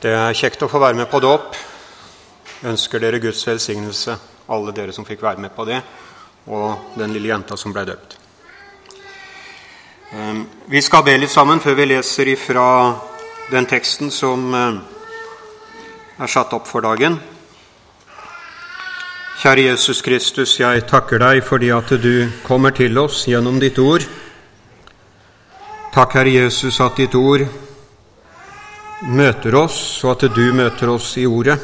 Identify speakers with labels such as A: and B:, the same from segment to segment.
A: Det er kjekt å få være med på dåp. Ønsker dere Guds velsignelse, alle dere som fikk være med på det, og den lille jenta som ble døpt. Vi skal be litt sammen før vi leser ifra den teksten som eh, er satt opp for dagen. Kjære Jesus Kristus, jeg takker deg fordi at du kommer til oss gjennom ditt ord. Takk, Herre Jesus, at ditt ord møter oss, og at du møter oss i ordet.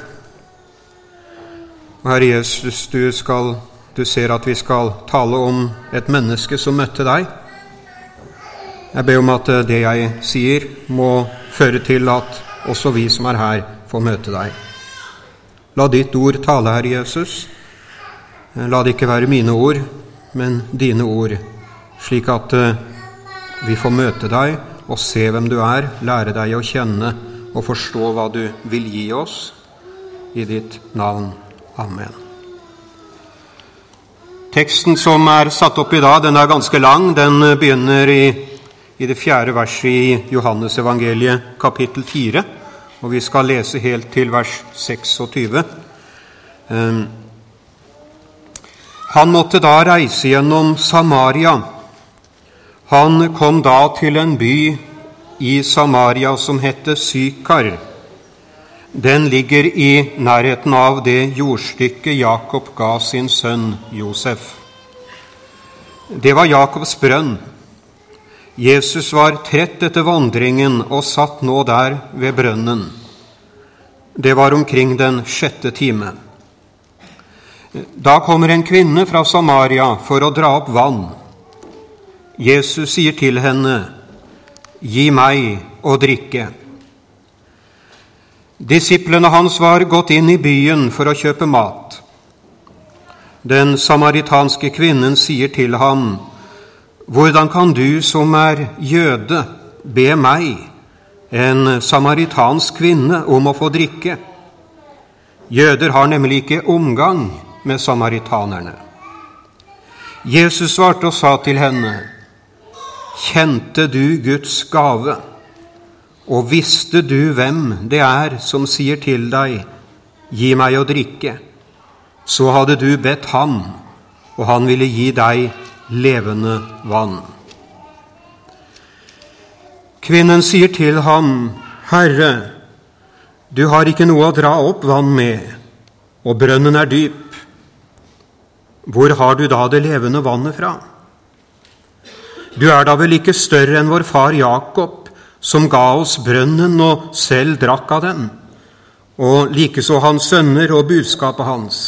A: Og Herre Jesus, du, skal, du ser at vi skal tale om et menneske som møtte deg. Jeg ber om at det jeg sier, må føre til at også vi som er her, får møte deg. La ditt ord tale, Herre Jesus. La det ikke være mine ord, men dine ord, slik at eh, vi får møte deg og se hvem du er, lære deg å kjenne og forstå hva du vil gi oss. I ditt navn. Amen. Teksten som er satt opp i dag, den er ganske lang. Den begynner i, i det fjerde verset i Johannesevangeliet, kapittel 4. Og vi skal lese helt til vers 26. Ehm, han måtte da reise gjennom Samaria. Han kom da til en by i Samaria som heter Sykar. Den ligger i nærheten av det jordstykket Jakob ga sin sønn Josef. Det var Jakobs brønn. Jesus var trett etter vandringen og satt nå der ved brønnen. Det var omkring den sjette time. Da kommer en kvinne fra Samaria for å dra opp vann. Jesus sier til henne, Gi meg å drikke. Disiplene hans var gått inn i byen for å kjøpe mat. Den samaritanske kvinnen sier til ham, Hvordan kan du som er jøde, be meg, en samaritansk kvinne, om å få drikke? Jøder har nemlig ikke omgang med samaritanerne. Jesus svarte og sa til henne, Kjente du Guds gave, og visste du hvem det er som sier til deg, Gi meg å drikke, så hadde du bedt ham, og han ville gi deg levende vann. Kvinnen sier til ham, Herre, du har ikke noe å dra opp vann med, og brønnen er dyp. Hvor har du da det levende vannet fra? Du er da vel ikke større enn vår far Jakob, som ga oss brønnen og selv drakk av den, og likeså hans sønner og budskapet hans.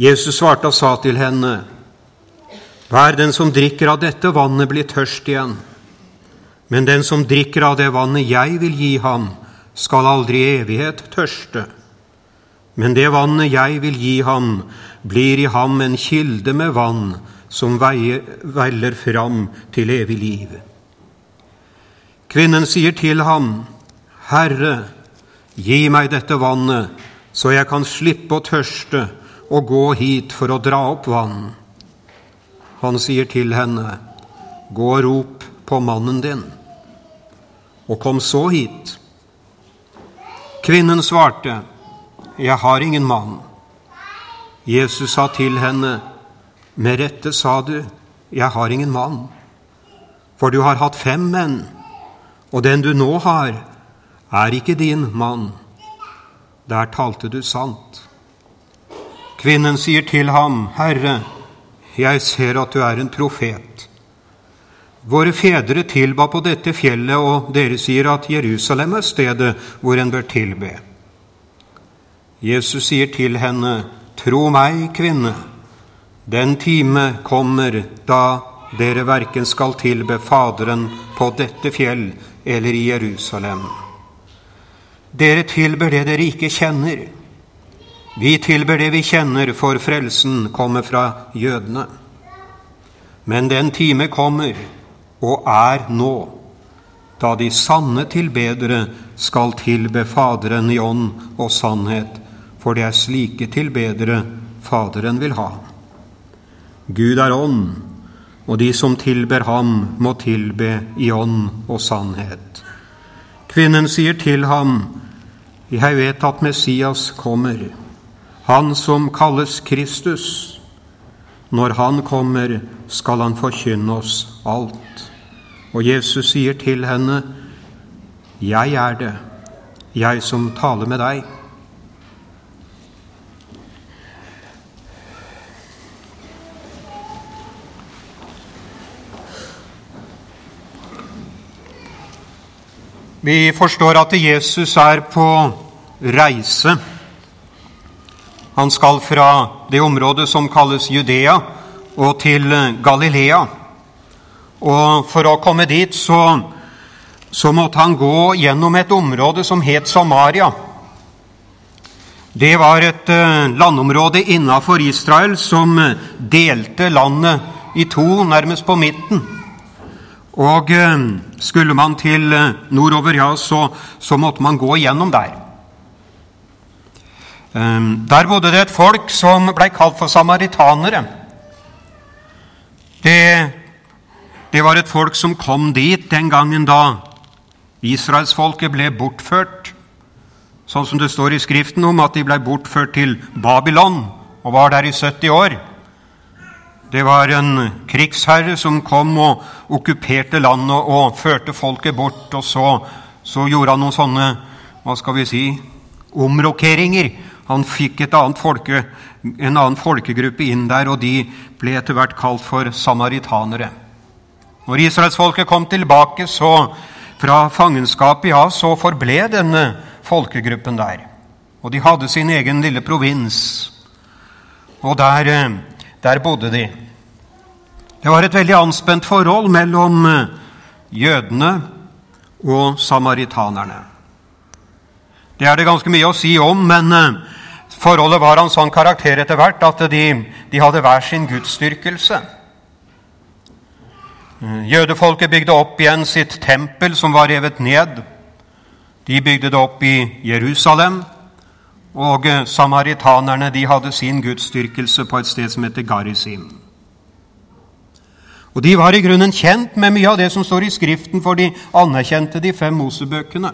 A: Jesus svarte og sa til henne, Hver den som drikker av dette vannet, blir tørst igjen. Men den som drikker av det vannet jeg vil gi ham, skal aldri i evighet tørste. Men det vannet jeg vil gi ham, blir i ham en kilde med vann som veller fram til evig liv. Kvinnen sier til ham, Herre, gi meg dette vannet, så jeg kan slippe å tørste og gå hit for å dra opp vann. Han sier til henne, Gå og rop på mannen din, og kom så hit. Kvinnen svarte, Jeg har ingen mann. Jesus sa til henne, med rette sa du, jeg har ingen mann. For du har hatt fem menn, og den du nå har, er ikke din mann. Der talte du sant. Kvinnen sier til ham, Herre, jeg ser at du er en profet. Våre fedre tilba på dette fjellet, og dere sier at Jerusalem er stedet hvor en bør tilbe. Jesus sier til henne, Tro meg, kvinne, den time kommer da dere verken skal tilbe Faderen på dette fjell eller i Jerusalem. Dere tilber det dere ikke kjenner. Vi tilber det vi kjenner, for frelsen kommer fra jødene. Men den time kommer, og er nå, da de sanne tilbedere skal tilbe Faderen i ånd og sannhet, for det er slike tilbedere Faderen vil ha. Gud er ånd, og de som tilber ham, må tilbe i ånd og sannhet. Kvinnen sier til ham, Jeg vet at Messias kommer, han som kalles Kristus. Når han kommer, skal han forkynne oss alt. Og Jesus sier til henne, Jeg er det, jeg som taler med deg. Vi forstår at Jesus er på reise. Han skal fra det området som kalles Judea, og til Galilea. Og for å komme dit så, så måtte han gå gjennom et område som het Samaria. Det var et eh, landområde innafor Israel som delte landet i to, nærmest på midten. Og eh, skulle man til eh, nordover, ja, så, så måtte man gå igjennom der. Eh, der bodde det et folk som ble kalt for samaritanere. Det, det var et folk som kom dit den gangen da israelsfolket ble bortført. Sånn som det står i Skriften om at de ble bortført til Babylon og var der i 70 år. Det var en krigsherre som kom og okkuperte landet og førte folket bort. Og så, så gjorde han noen sånne hva skal vi si, omrokeringer. Han fikk folke, en annen folkegruppe inn der, og de ble etter hvert kalt for samaritanere. Når israelsfolket kom tilbake så fra fangenskapet, ja, så forble denne folkegruppen der. Og de hadde sin egen lille provins. Og der eh, der bodde de. Det var et veldig anspent forhold mellom eh, jødene og samaritanerne. Det er det ganske mye å si om, men eh, forholdet var av en sånn karakter etter hvert at de, de hadde hver sin gudsdyrkelse. Eh, jødefolket bygde opp igjen sitt tempel, som var revet ned. De bygde det opp i Jerusalem. Og eh, samaritanerne de hadde sin gudsdyrkelse på et sted som heter Garisim. Og De var i grunnen kjent med mye av det som står i Skriften, for de anerkjente de fem Mosebøkene.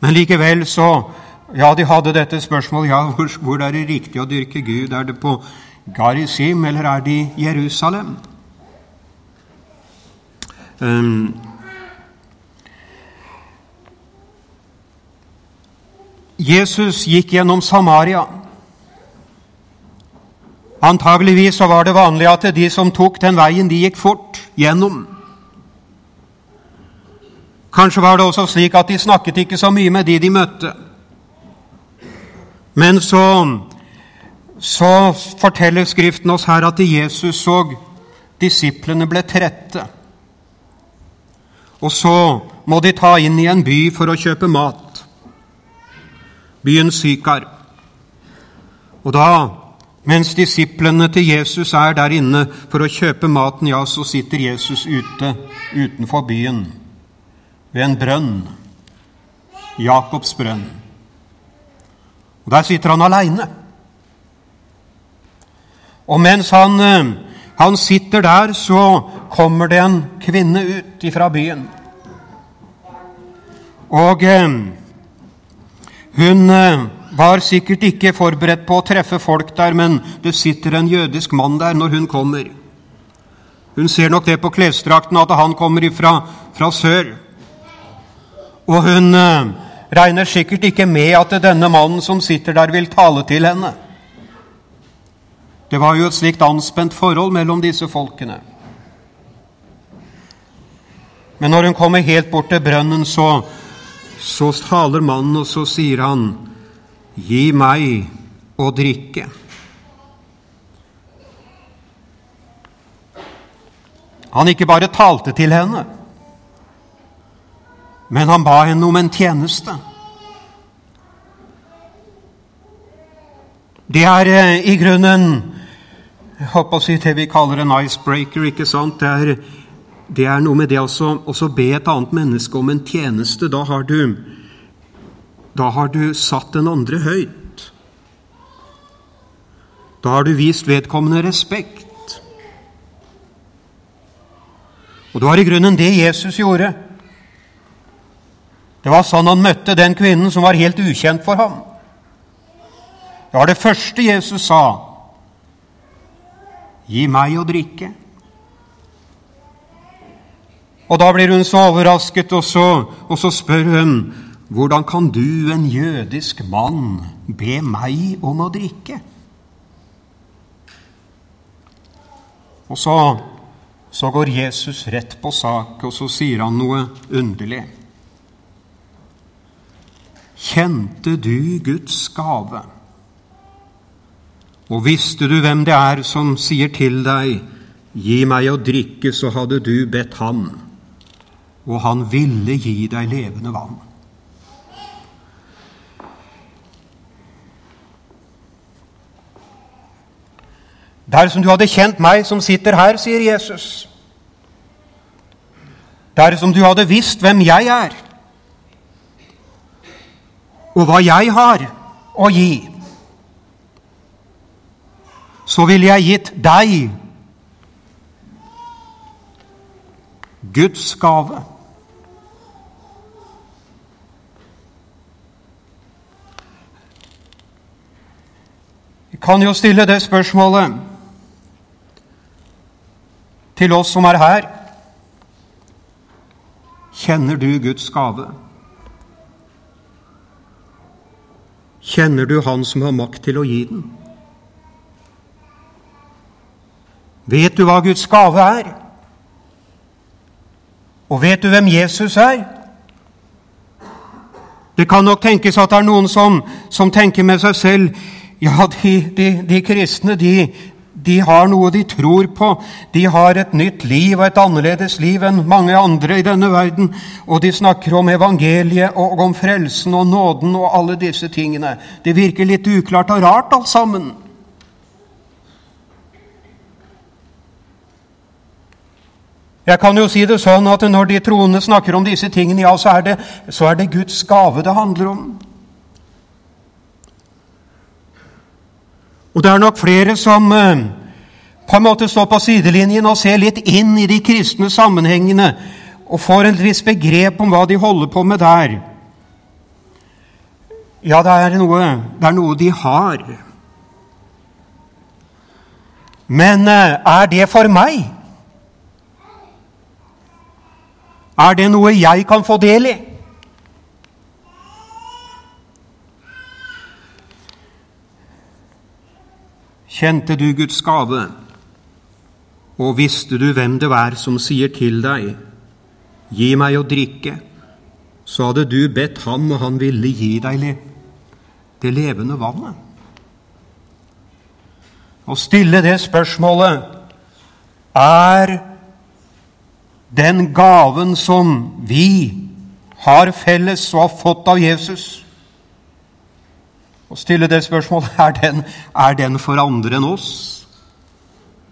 A: Men likevel så Ja, de hadde dette spørsmålet ja, hvor, hvor er det riktig å dyrke Gud. Er det på Garisim, eller er det i Jerusalem? Um, Jesus gikk gjennom Samaria. Antageligvis så var det vanlig at de som tok den veien, de gikk fort gjennom. Kanskje var det også slik at de snakket ikke så mye med de de møtte. Men så, så forteller Skriften oss her at Jesus så disiplene ble trette. Og så må de ta inn i en by for å kjøpe mat byen Sykar. Og da, mens disiplene til Jesus er der inne for å kjøpe maten, ja, så sitter Jesus ute utenfor byen ved en brønn, Jakobs brønn. Og Der sitter han aleine. Og mens han, eh, han sitter der, så kommer det en kvinne ut fra byen. Og eh, hun eh, var sikkert ikke forberedt på å treffe folk der, men det sitter en jødisk mann der når hun kommer. Hun ser nok det på klesdrakten at han kommer ifra, fra sør. Og hun eh, regner sikkert ikke med at denne mannen som sitter der, vil tale til henne. Det var jo et slikt anspent forhold mellom disse folkene. Men når hun kommer helt bort til brønnen, så så taler mannen, og så sier han, 'Gi meg å drikke'. Han ikke bare talte til henne, men han ba henne om en tjeneste. Det er eh, i grunnen jeg håper å si det vi kaller en icebreaker. ikke sant? Det er det er noe med det å be et annet menneske om en tjeneste. Da har du, da har du satt den andre høyt. Da har du vist vedkommende respekt. Og det var i grunnen det Jesus gjorde Det var sånn han møtte den kvinnen som var helt ukjent for ham. Det var det første Jesus sa. Gi meg å drikke. Og da blir hun så overrasket, og så, og så spør hun hvordan kan du, en jødisk mann, be meg om å drikke? Og så, så går Jesus rett på sak, og så sier han noe underlig. Kjente du Guds gave? Og visste du hvem det er som sier til deg, gi meg å drikke, så hadde du bedt ham, og han ville gi deg levende vann. Dersom du hadde kjent meg som sitter her, sier Jesus, dersom du hadde visst hvem jeg er, og hva jeg har å gi, så ville jeg gitt deg Guds gave. Kan jo stille det spørsmålet til oss som er her. Kjenner du Guds gave? Kjenner du Han som har makt til å gi den? Vet du hva Guds gave er? Og vet du hvem Jesus er? Det kan nok tenkes at det er noen som, som tenker med seg selv ja, de, de, de kristne de, de har noe de tror på. De har et nytt liv og et annerledes liv enn mange andre i denne verden. Og de snakker om evangeliet og om frelsen og nåden og alle disse tingene. Det virker litt uklart og rart, alt sammen. Jeg kan jo si det sånn at når de troende snakker om disse tingene, ja, så er det, så er det Guds gave det handler om. Og det er nok flere som eh, på en måte står på sidelinjen og ser litt inn i de kristne sammenhengene og får et visst begrep om hva de holder på med der. Ja, det er noe, det er noe de har. Men eh, er det for meg? Er det noe jeg kan få del i? Kjente du Guds gave, og visste du hvem det var som sier til deg, gi meg å drikke, så hadde du bedt ham, og han ville gi deg det levende vannet. Å stille det spørsmålet er den gaven som vi har felles og har fått av Jesus, å stille det spørsmålet er den, er den for andre enn oss.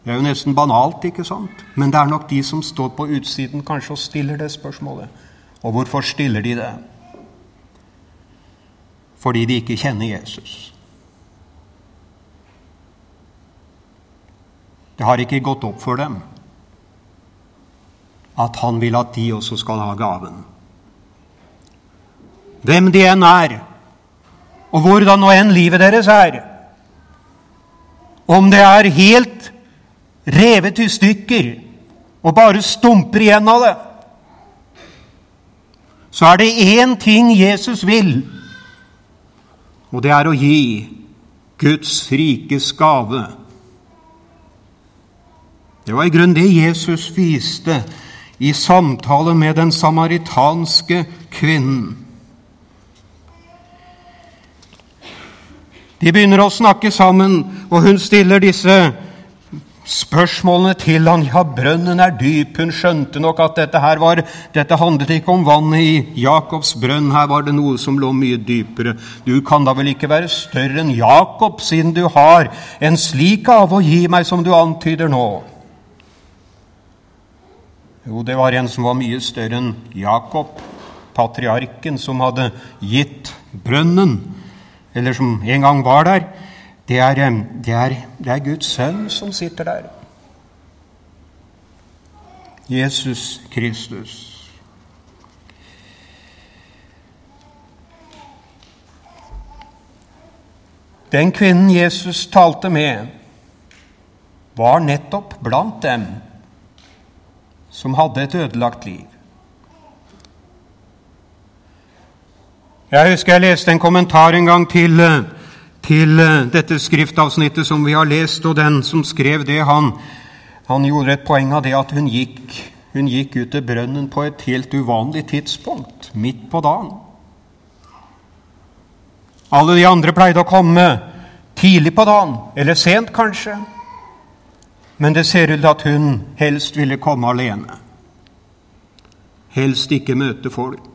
A: Det er jo nesten banalt, ikke sant? Men det er nok de som står på utsiden kanskje og stiller det spørsmålet. Og hvorfor stiller de det? Fordi de ikke kjenner Jesus. Det har ikke gått opp for dem at han vil at de også skal ha gaven. Hvem de enn er, og hvordan nå enn livet deres er. Om det er helt revet i stykker og bare stumper igjen av det, så er det én ting Jesus vil, og det er å gi Guds rikes gave. Det var i grunnen det Jesus viste i samtale med den samaritanske kvinnen. De begynner å snakke sammen, og hun stiller disse spørsmålene til han. Ja, brønnen er dyp. Hun skjønte nok at dette her var, dette handlet ikke om vannet i Jakobs brønn. Her var det noe som lå mye dypere. Du kan da vel ikke være større enn Jakob, siden du har en slik gave å gi meg som du antyder nå? Jo, det var en som var mye større enn Jakob, patriarken, som hadde gitt brønnen eller som en gang var der, det er, det er, det er Guds sønn som sitter der. Jesus Kristus. Den kvinnen Jesus talte med, var nettopp blant dem som hadde et ødelagt liv. Jeg husker jeg leste en kommentar en gang til, til dette skriftavsnittet som vi har lest, og den som skrev det, han, han gjorde et poeng av det at hun gikk, hun gikk ut til brønnen på et helt uvanlig tidspunkt, midt på dagen. Alle de andre pleide å komme tidlig på dagen, eller sent kanskje. Men det ser ut til at hun helst ville komme alene. Helst ikke møte folk.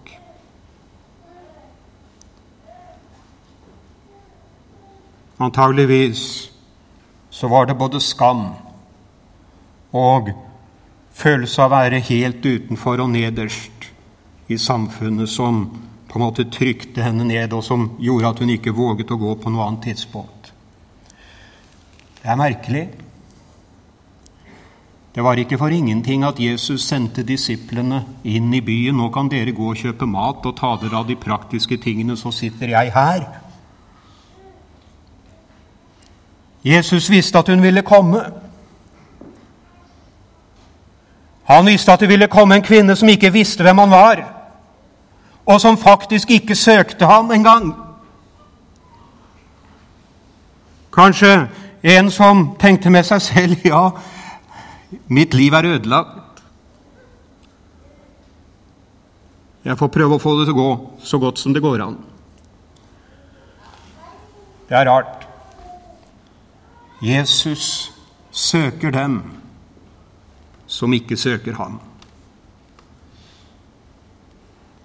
A: Antageligvis så var det både skam og følelse av å være helt utenfor og nederst i samfunnet som på en måte trykte henne ned, og som gjorde at hun ikke våget å gå på noe annet tidspunkt. Det er merkelig. Det var ikke for ingenting at Jesus sendte disiplene inn i byen. Nå kan dere gå og kjøpe mat og ta dere av de praktiske tingene, så sitter jeg her. Jesus visste at hun ville komme. Han visste at det ville komme en kvinne som ikke visste hvem han var, og som faktisk ikke søkte ham engang. Kanskje en som tenkte med seg selv ja, mitt liv er ødelagt. Jeg får prøve å få det til å gå så godt som det går an. Det er rart. Jesus søker dem som ikke søker ham.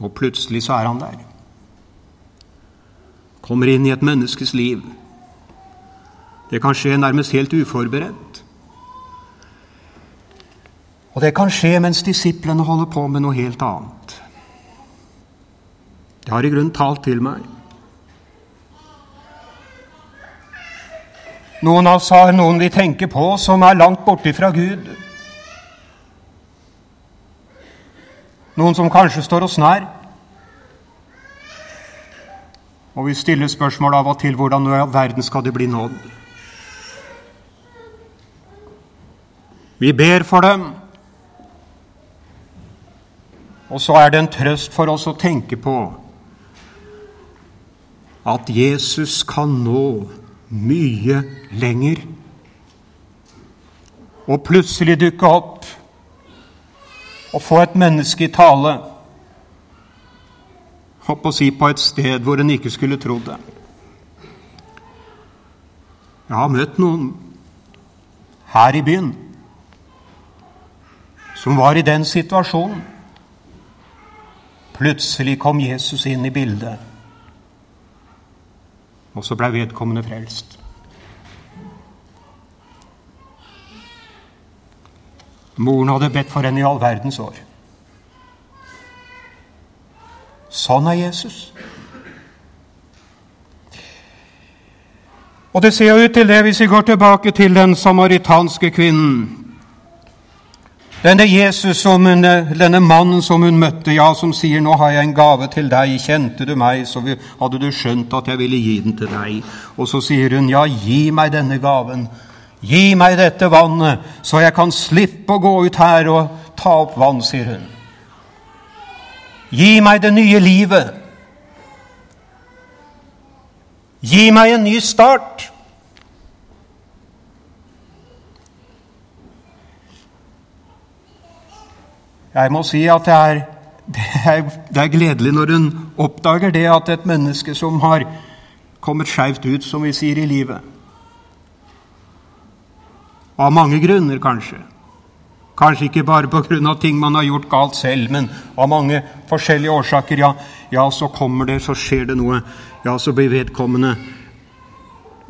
A: Og plutselig så er han der. Kommer inn i et menneskes liv. Det kan skje nærmest helt uforberedt. Og det kan skje mens disiplene holder på med noe helt annet. Det har i grunnen talt til meg. Noen av oss har noen vi tenker på som er langt borte fra Gud. Noen som kanskje står oss nær. Og vi stiller spørsmål av og til hvordan i verden skal det bli nådd? Vi ber for dem. Og så er det en trøst for oss å tenke på at Jesus kan nå mye lenger. Og plutselig dukke opp og få et menneske i tale Hopp å si på et sted hvor en ikke skulle trodd det. Jeg har møtt noen her i byen som var i den situasjonen. Plutselig kom Jesus inn i bildet. Og så ble vedkommende frelst. Moren hadde bedt for henne i all verdens år. Sånn er Jesus. Og det ser ut til det, hvis vi går tilbake til den samaritanske kvinnen. Denne Jesus, som hun, denne mannen som hun møtte, ja, som sier 'Nå har jeg en gave til deg. Kjente du meg, så hadde du skjønt at jeg ville gi den til deg.' Og så sier hun, 'Ja, gi meg denne gaven. Gi meg dette vannet, så jeg kan slippe å gå ut her og ta opp vann', sier hun. Gi meg det nye livet. Gi meg en ny start. Jeg må si at det er, det er, det er gledelig når hun oppdager det at et menneske som har kommet skeivt ut, som vi sier, i livet Av mange grunner, kanskje. Kanskje ikke bare pga. ting man har gjort galt selv, men av mange forskjellige årsaker. Ja, ja, så kommer det, så skjer det noe. Ja, så blir vedkommende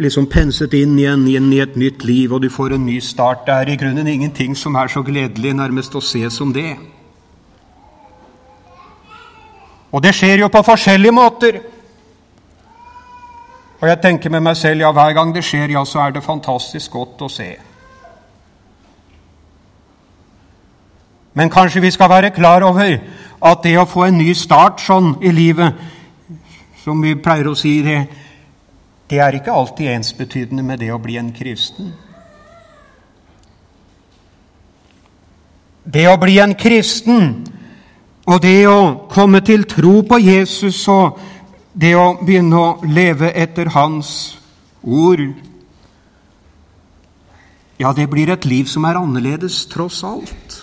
A: liksom penset inn igjen, inn i et nytt liv, og du får en ny start. Det er i grunnen ingenting som er så gledelig nærmest å se som det. Og det skjer jo på forskjellige måter. Og jeg tenker med meg selv ja, hver gang det skjer, ja, så er det fantastisk godt å se. Men kanskje vi skal være klar over at det å få en ny start sånn i livet, som vi pleier å si det, det er ikke alltid ensbetydende med det å bli en kristen. Det å bli en kristen og det å komme til tro på Jesus og det å begynne å leve etter Hans ord Ja, det blir et liv som er annerledes, tross alt.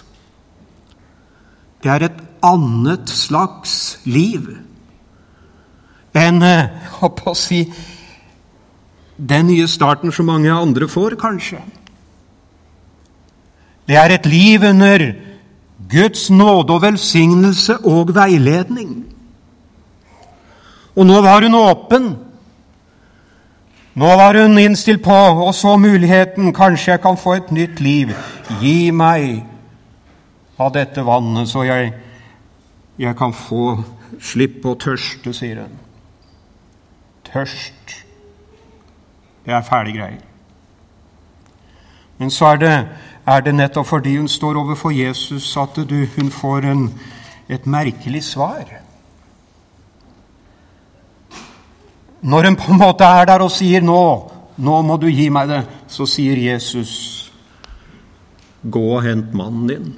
A: Det er et annet slags liv enn håper eh, å si, den nye starten som mange andre får, kanskje. Det er et liv under Guds nåde og velsignelse og veiledning. Og nå var hun åpen. Nå var hun innstilt på og så muligheten. Kanskje jeg kan få et nytt liv. Gi meg av dette vannet, så jeg, jeg kan få slippe å tørste, sier hun. Tørst. Det er fæle greier. Men så er det er det nettopp fordi hun står overfor Jesus at du, hun får en, et merkelig svar. Når hun på en måte er der og sier 'nå, nå må du gi meg det', så sier Jesus 'gå og hent mannen din'.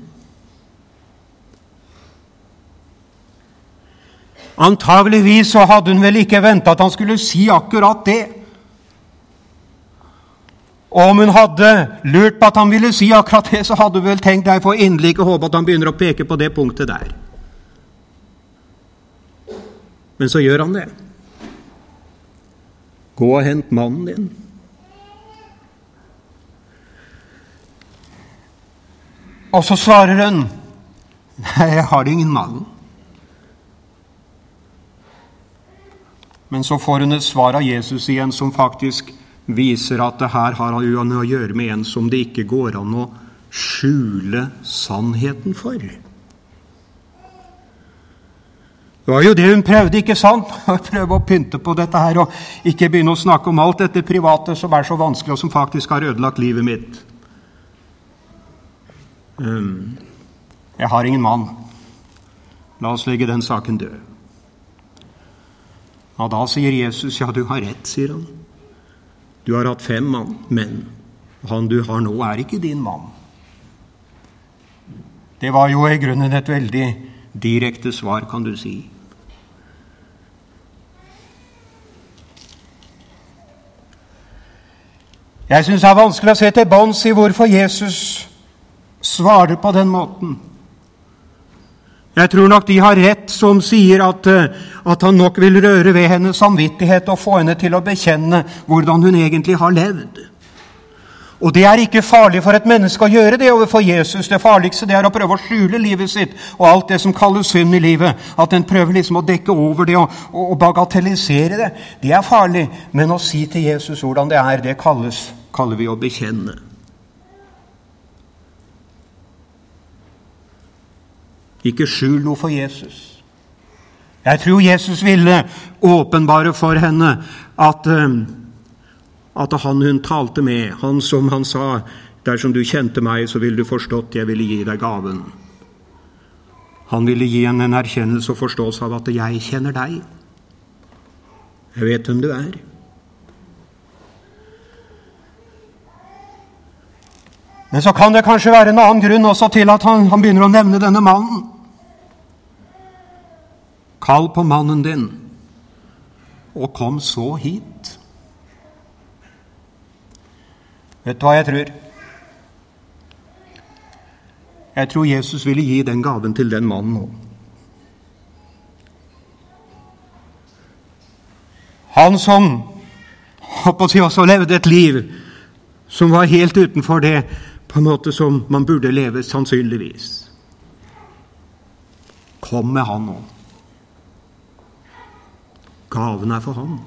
A: Antageligvis så hadde hun vel ikke venta at han skulle si akkurat det. Og om hun hadde lurt på at han ville si akkurat det, så hadde hun vel tenkt deg for inderlig ikke håpe at han begynner å peke på det punktet der. Men så gjør han det. Gå og hent mannen din. Og så svarer hun Nei, jeg har ingen mann. Men så får hun et svar av Jesus igjen som faktisk viser at det her har han å gjøre med en som det ikke går an å skjule sannheten for. Det var jo det hun prøvde, ikke sant? Å prøve å pynte på dette her og ikke begynne å snakke om alt dette private som er så vanskelig, og som faktisk har ødelagt livet mitt. Um, jeg har ingen mann. La oss legge den saken død. Og da sier Jesus, ja, du har rett, sier han. Du har hatt fem mann, men han du har nå, er ikke din mann. Det var jo i grunnen et veldig direkte svar, kan du si. Jeg syns det er vanskelig å se til bunns i hvorfor Jesus svarer på den måten. Jeg tror nok de har rett som sier at, eh, at, han nok vil røre ved hennes samvittighet og få henne til å bekjenne hvordan hun egentlig har levd. Og det er ikke farlig for et menneske å gjøre det overfor Jesus. Det farligste det er å prøve å skjule livet sitt og alt det som kalles synd i livet. At en prøver liksom å dekke over det og, og, bagatellisere det. Det er farlig. Men å si til Jesus hvordan det er, det kalles, kaller vi å bekjenne. Ikke skjul noe for Jesus. Jeg tror Jesus ville åpenbare for henne at, eh, at han hun talte med, han som han sa Dersom du kjente meg, så ville du forstått jeg ville gi deg gaven. Han ville gi henne en erkjennelse og forståelse av at 'jeg kjenner deg'. Jeg vet hvem du er. Men så kan det kanskje være en annen grunn også til at han, han begynner å nevne denne mannen. Kall på mannen din, og kom så hit. Vet du hva jeg tror? Jeg tror Jesus ville gi den gaven til den mannen nå. Han som håper si også levde et liv som var helt utenfor det på en måte som man burde leve, sannsynligvis. Kom med han nå. Gaven er for ham.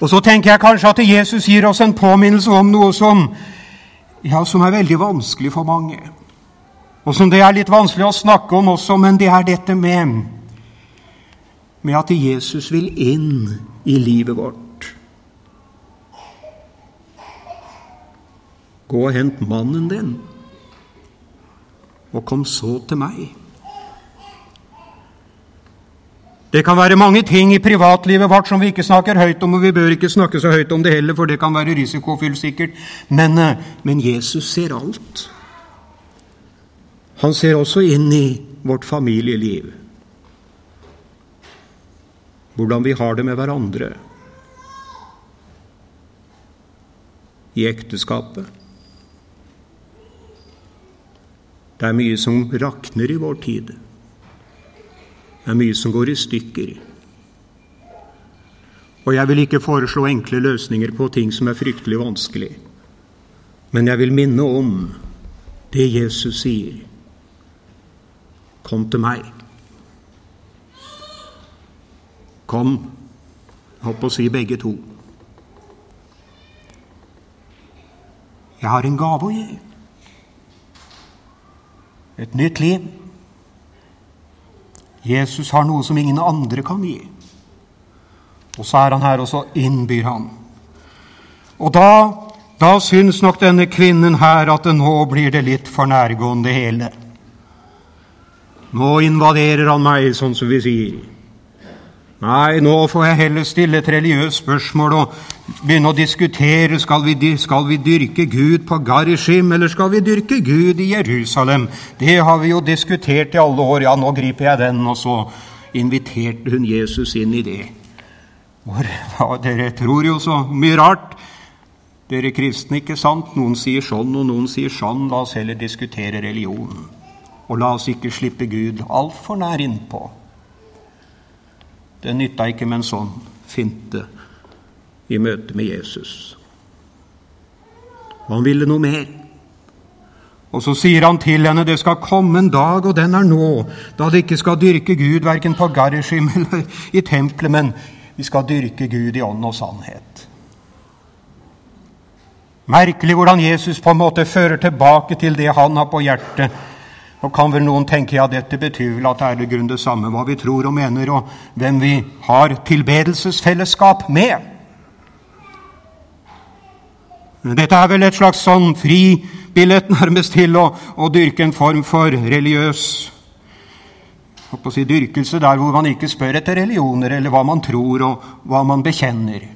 A: Og så tenker jeg kanskje at Jesus gir oss en påminnelse om noe som, ja, som er veldig vanskelig for mange. Og som det er litt vanskelig å snakke om også, men det er dette med, med at Jesus vil inn i livet vårt. Gå og hent mannen din, og kom så til meg. Det kan være mange ting i privatlivet vårt som vi ikke snakker høyt om, og vi bør ikke snakke så høyt om det heller, for det kan være risikofylt sikkert. Men, eh, men Jesus ser alt. Han ser også inn i vårt familieliv. Hvordan vi har det med hverandre. I ekteskapet. Det er mye som rakner i vår tid. Det er mye som går i stykker. Og jeg vil ikke foreslå enkle løsninger på ting som er fryktelig vanskelig. Men jeg vil minne om det Jesus sier. Kom til meg. Kom. Jeg holdt på å si begge to. Jeg har en gave å gi. Et nytt liv. Jesus har noe som ingen andre kan gi. Og så er han her, og så innbyr han. Og da, da syns nok denne kvinnen her at det nå blir det litt for nærgående hele. Nå invaderer han meg, sånn som vi sier. Nei, nå får jeg heller stille et religiøst spørsmål og begynne å diskutere skal vi, skal vi dyrke Gud på Garishim, eller skal vi dyrke Gud i Jerusalem. Det har vi jo diskutert i alle år. Ja, nå griper jeg den. Og så inviterte hun Jesus inn i det. Hvor, ja, dere tror jo så mye rart. Dere kristne, ikke sant? Noen sier sånn, og noen sier sånn. La oss heller diskutere religion. Og la oss ikke slippe Gud altfor nær innpå. Det nytta ikke med en sånn finte i møte med Jesus. Han ville noe mer. Og så sier han til henne det skal komme en dag, og den er nå, da det ikke skal dyrke Gud verken på Garishim eller i tempelet, men vi skal dyrke Gud i ånd og sannhet. Merkelig hvordan Jesus på en måte fører tilbake til det han har på hjertet nå kan vel noen tenke ja, dette betyr vel at det er det grunn det samme hva vi tror og mener, og hvem vi har tilbedelsesfellesskap med. Dette er vel et slags sånn fribillett nærmest til å, å, dyrke en form for religiøs si, dyrkelse der hvor man ikke spør etter religioner eller hva man tror og hva man bekjenner.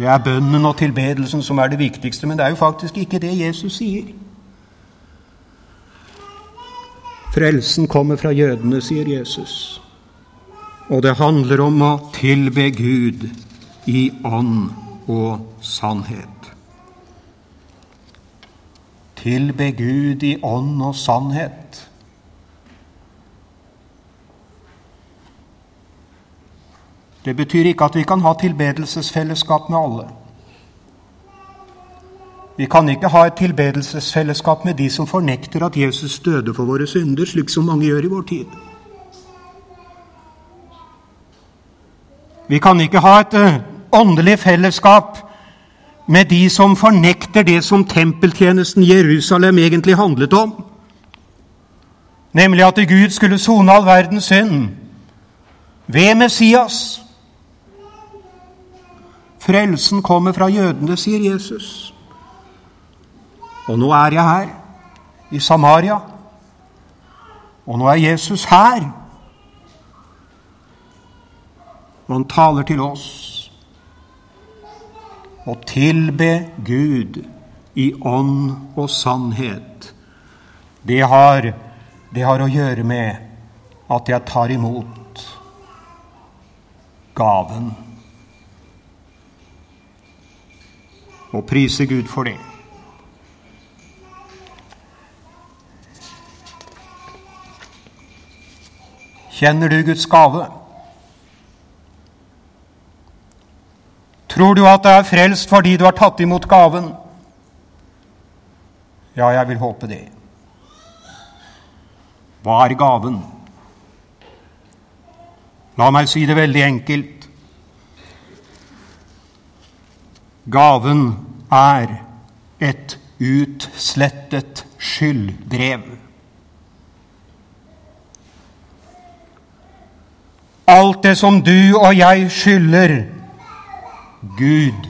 A: Det er bønnen og tilbedelsen som er det viktigste, men det er jo faktisk ikke det Jesus sier. Frelsen kommer fra jødene, sier Jesus. Og det handler om å tilbe Gud i ånd og sannhet. Tilbe Gud i ånd og sannhet. Det betyr ikke at vi kan ha tilbedelsesfellesskap med alle. Vi kan ikke ha et tilbedelsesfellesskap med de som fornekter at Jesus døde for våre synder, slik som mange gjør i vår tid. Vi kan ikke ha et eh, åndelig fellesskap med de som fornekter det som tempeltjenesten Jerusalem egentlig handlet om, nemlig at Gud skulle sone all verdens synd ved Messias. Frelsen kommer fra jødene, sier Jesus. Og nå er jeg her, i Samaria. Og nå er Jesus her. Og han taler til oss. Å tilbe Gud i ånd og sannhet, det har, det har å gjøre med at jeg tar imot gaven. Og priser Gud for det. Kjenner du Guds gave? Tror du at det er frelst fordi du har tatt imot gaven? Ja, jeg vil håpe det. Hva er gaven? La meg si det veldig enkelt. Gaven er et utslettet skyldbrev. Alt det som du og jeg skylder Gud.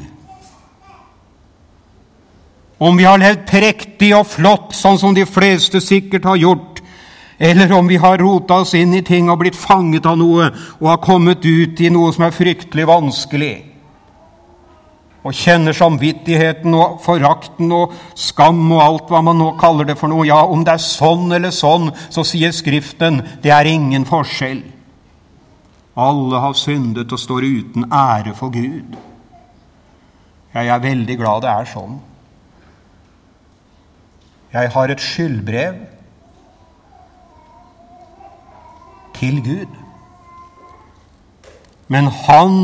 A: Om vi har levd prektig og flott, sånn som de fleste sikkert har gjort, eller om vi har rota oss inn i ting og blitt fanget av noe og har kommet ut i noe som er fryktelig vanskelig, og kjenner samvittigheten og forakten og skam og alt hva man nå kaller det for noe Ja, om det er sånn eller sånn, så sier Skriften det er ingen forskjell. Alle har syndet og står uten ære for Gud. Jeg er veldig glad det er sånn. Jeg har et skyldbrev til Gud. Men han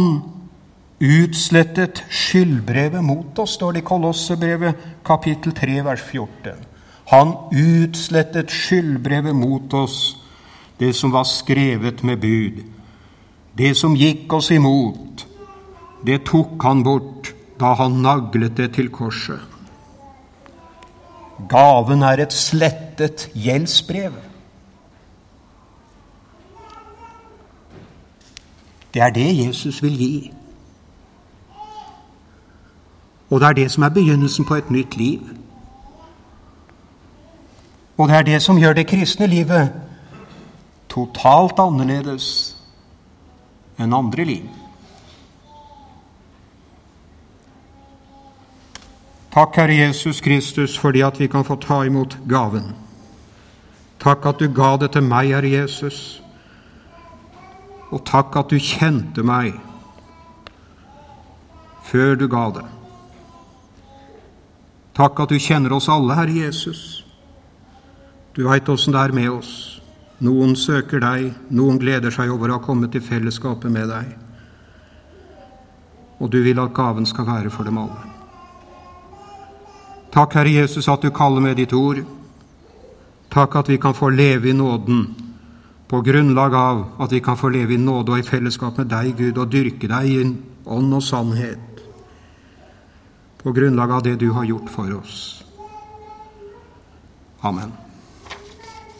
A: utslettet skyldbrevet mot oss, står det i Kolossebrevet kapittel 3, vers 14. Han utslettet skyldbrevet mot oss, det som var skrevet med bud. Det som gikk oss imot, det tok han bort da han naglet det til korset. Gaven er et slettet gjeldsbrev. Det er det Jesus vil gi. Og det er det som er begynnelsen på et nytt liv. Og det er det som gjør det kristne livet totalt annerledes enn andre liv. Takk, Herre Jesus Kristus, fordi at vi kan få ta imot gaven. Takk at du ga det til meg, Herre Jesus. Og takk at du kjente meg før du ga det. Takk at du kjenner oss alle, Herre Jesus. Du veit åssen det er med oss. Noen søker deg, noen gleder seg over å ha kommet i fellesskapet med deg. Og du vil at gaven skal være for dem alle. Takk, Herre Jesus, at du kaller med ditt ord. Takk at vi kan få leve i nåden på grunnlag av at vi kan få leve i nåde og i fellesskap med deg, Gud, og dyrke deg i ånd og sannhet på grunnlag av det du har gjort for oss. Amen.